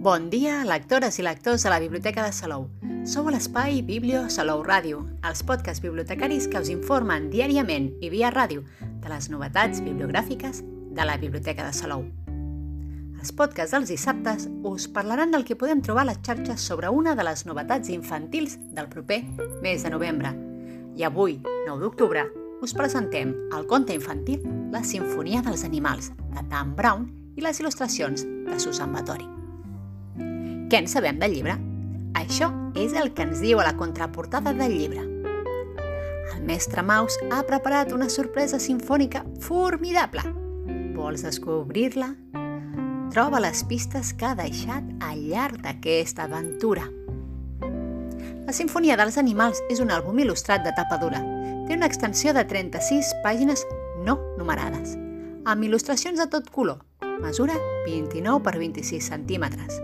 Bon dia, lectores i lectors de la Biblioteca de Salou. Sou a l'espai Biblio Salou Ràdio, els podcasts bibliotecaris que us informen diàriament i via ràdio de les novetats bibliogràfiques de la Biblioteca de Salou. Els podcasts dels dissabtes us parlaran del que podem trobar a les xarxes sobre una de les novetats infantils del proper mes de novembre. I avui, 9 d'octubre, us presentem el conte infantil La Sinfonia dels Animals, de Dan Brown i les il·lustracions de Susan Batori. Què en sabem del llibre? Això és el que ens diu a la contraportada del llibre. El mestre Maus ha preparat una sorpresa sinfònica formidable. Vols descobrir-la? Troba les pistes que ha deixat al llarg d'aquesta aventura. La Sinfonia dels Animals és un àlbum il·lustrat de tapa dura, té una extensió de 36 pàgines no numerades, amb il·lustracions de tot color. Mesura 29 per 26 centímetres.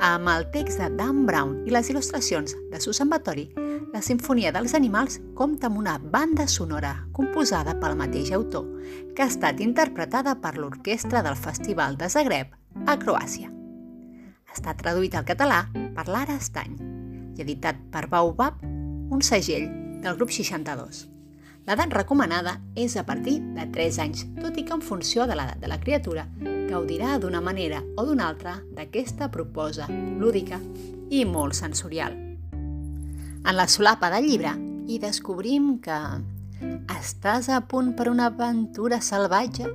Amb el text de Dan Brown i les il·lustracions de Susan Batori, la Sinfonia dels Animals compta amb una banda sonora composada pel mateix autor, que ha estat interpretada per l'orquestra del Festival de Zagreb a Croàcia. Està traduït al català per Lara Estany i editat per Baobab, un segell del grup 62. L'edat recomanada és a partir de 3 anys, tot i que en funció de l'edat de la criatura gaudirà d'una manera o d'una altra d'aquesta proposa lúdica i molt sensorial. En la solapa del llibre hi descobrim que estàs a punt per una aventura salvatge?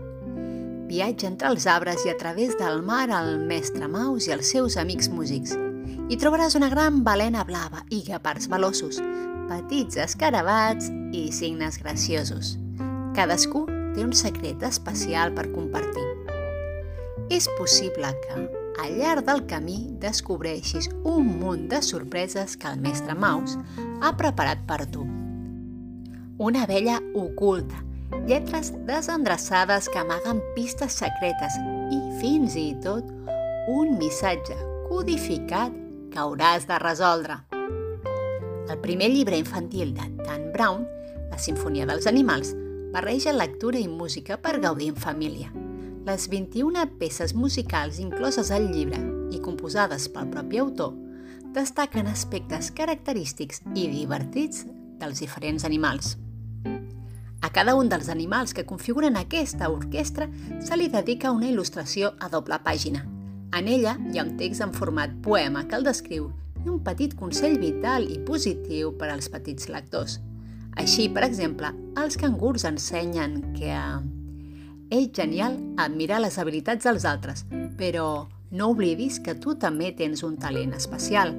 Viatja entre els arbres i a través del mar el mestre Maus i els seus amics músics. Hi trobaràs una gran balena blava i guepards veloços, petits escarabats i signes graciosos. Cadascú té un secret especial per compartir. És possible que, al llarg del camí, descobreixis un munt de sorpreses que el mestre Maus ha preparat per tu. Una vella oculta, lletres desendreçades que amaguen pistes secretes i, fins i tot, un missatge codificat que hauràs de resoldre. El primer llibre infantil de Dan Brown, La Sinfonia dels Animals, barreja lectura i música per gaudir en família. Les 21 peces musicals incloses al llibre i composades pel propi autor destaquen aspectes característics i divertits dels diferents animals. A cada un dels animals que configuren aquesta orquestra se li dedica una il·lustració a doble pàgina. En ella hi ha un text en format poema que el descriu i un petit consell vital i positiu per als petits lectors. Així, per exemple, els cangurs ensenyen que és genial admirar les habilitats dels altres, però no oblidis que tu també tens un talent especial.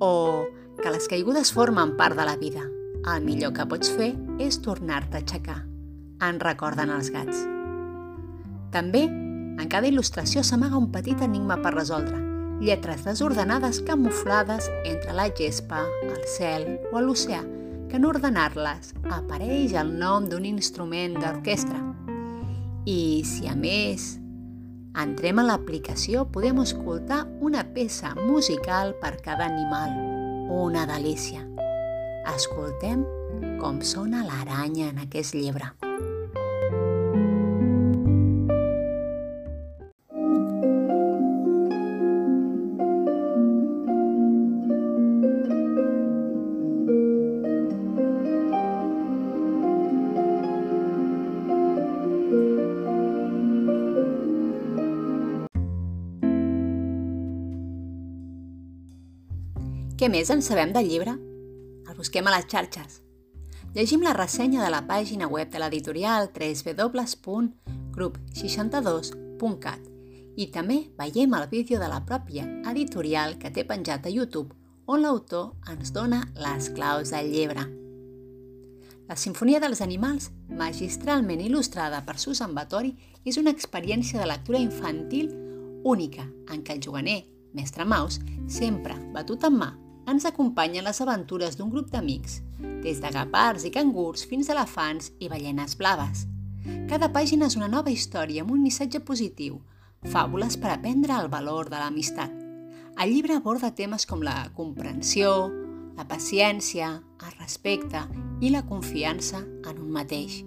O que les caigudes formen part de la vida. El millor que pots fer és tornar-te a aixecar. En recorden els gats. També, en cada il·lustració s'amaga un petit enigma per resoldre, lletres desordenades camuflades entre la gespa, el cel o l'oceà, que en ordenar-les apareix el nom d'un instrument d'orquestra. I si a més entrem a l'aplicació podem escoltar una peça musical per cada animal. Una delícia. Escoltem com sona l'aranya en aquest llibre. Què més en sabem del llibre? El busquem a les xarxes. Llegim la ressenya de la pàgina web de l'editorial www.grup62.cat i també veiem el vídeo de la pròpia editorial que té penjat a YouTube on l'autor ens dona les claus del llibre. La Sinfonia dels Animals, magistralment il·lustrada per Susan Batori, és una experiència de lectura infantil única en què el juganer, mestre Maus, sempre batut en mà, ens acompanyen les aventures d'un grup d'amics, des de gapards i cangurs fins a elefants i ballenes blaves. Cada pàgina és una nova història amb un missatge positiu, fàbules per aprendre el valor de l'amistat. El llibre aborda temes com la comprensió, la paciència, el respecte i la confiança en un mateix.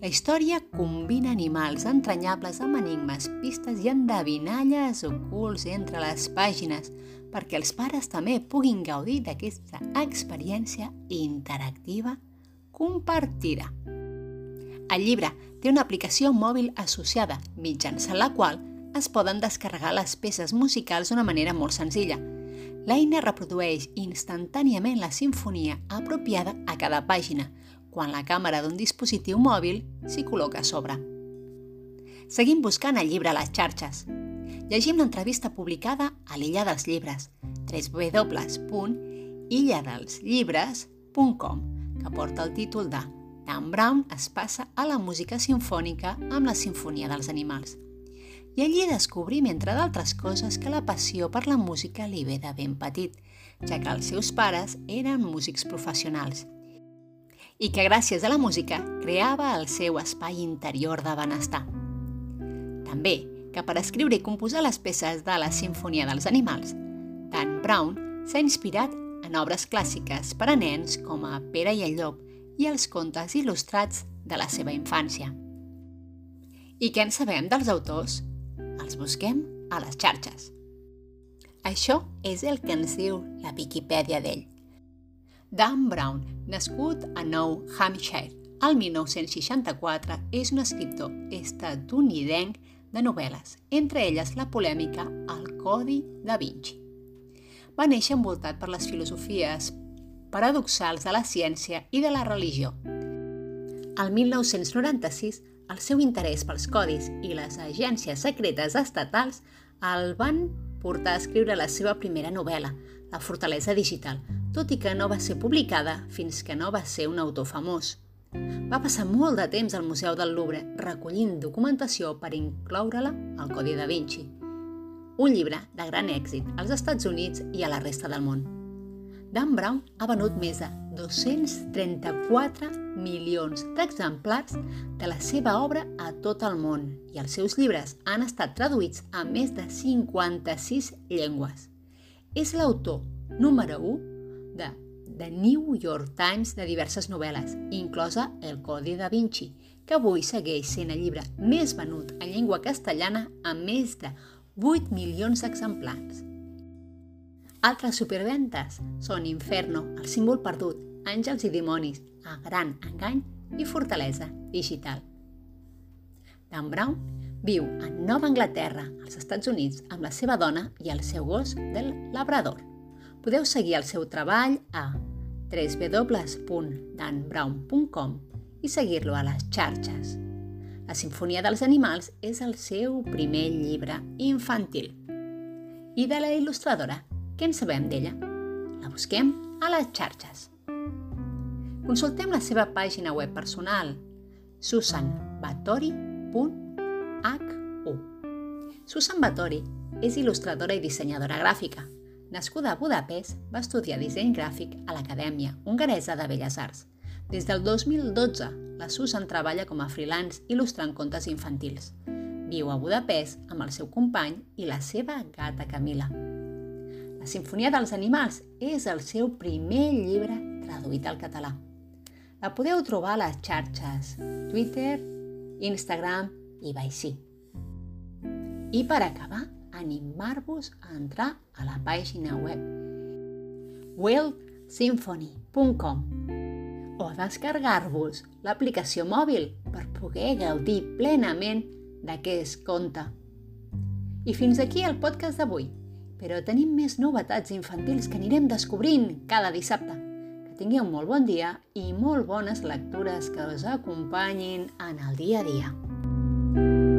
La història combina animals entranyables amb enigmes, pistes i endevinalles ocults entre les pàgines perquè els pares també puguin gaudir d'aquesta experiència interactiva compartida. El llibre té una aplicació mòbil associada, mitjançant la qual es poden descarregar les peces musicals d'una manera molt senzilla. L'eina reprodueix instantàniament la sinfonia apropiada a cada pàgina, quan la càmera d'un dispositiu mòbil s'hi col·loca a sobre. Seguim buscant el llibre a les xarxes. Llegim l'entrevista publicada a l'Illa dels Llibres, www.illadelsllibres.com, que porta el títol de Dan Brown es passa a la música sinfònica amb la Sinfonia dels Animals. I allí descobrim, entre d'altres coses, que la passió per la música li ve de ben petit, ja que els seus pares eren músics professionals i que gràcies a la música creava el seu espai interior de benestar. També que per escriure i composar les peces de la Sinfonia dels Animals, Dan Brown s'ha inspirat en obres clàssiques per a nens com a Pere i el Llop i els contes il·lustrats de la seva infància. I què en sabem dels autors? Els busquem a les xarxes. Això és el que ens diu la Viquipèdia d'ell. Dan Brown, nascut a Nou Hampshire al 1964, és un escriptor estatunidenc de novel·les, entre elles la polèmica El Codi da Vinci. Va néixer envoltat per les filosofies paradoxals de la ciència i de la religió. Al 1996, el seu interès pels codis i les agències secretes estatals el van portar a escriure la seva primera novel·la, La fortalesa digital, tot i que no va ser publicada fins que no va ser un autor famós. Va passar molt de temps al Museu del Louvre recollint documentació per incloure-la al Codi da Vinci, un llibre de gran èxit als Estats Units i a la resta del món. Dan Brown ha venut més de 234 milions d'exemplars de la seva obra a tot el món i els seus llibres han estat traduïts a més de 56 llengües. És l'autor número 1 de The New York Times de diverses novel·les, inclosa El Codi da Vinci, que avui segueix sent el llibre més venut en llengua castellana amb més de 8 milions d'exemplars. Altres superventes són Inferno, el símbol perdut, Àngels i dimonis, a gran engany i fortalesa digital. Dan Brown viu a Nova Anglaterra, als Estats Units, amb la seva dona i el seu gos del Labrador. Podeu seguir el seu treball a www.danbrown.com i seguir-lo a les xarxes. La Sinfonia dels Animals és el seu primer llibre infantil. I de la il·lustradora què en sabem d'ella? La busquem a les xarxes. Consultem la seva pàgina web personal susanbatori.hu Susan Batori és il·lustradora i dissenyadora gràfica. Nascuda a Budapest, va estudiar disseny gràfic a l'Acadèmia Hongaresa de Belles Arts. Des del 2012, la Susan treballa com a freelance il·lustrant contes infantils. Viu a Budapest amb el seu company i la seva gata Camila. La Sinfonia dels Animals és el seu primer llibre traduït al català. La podeu trobar a les xarxes Twitter, Instagram i Baixí. I per acabar, animar-vos a entrar a la pàgina web worldsymphony.com o descarregar-vos l'aplicació mòbil per poder gaudir plenament d'aquest conte. I fins aquí el podcast d'avui però tenim més novetats infantils que anirem descobrint cada dissabte. Que tingueu molt bon dia i molt bones lectures que us acompanyin en el dia a dia.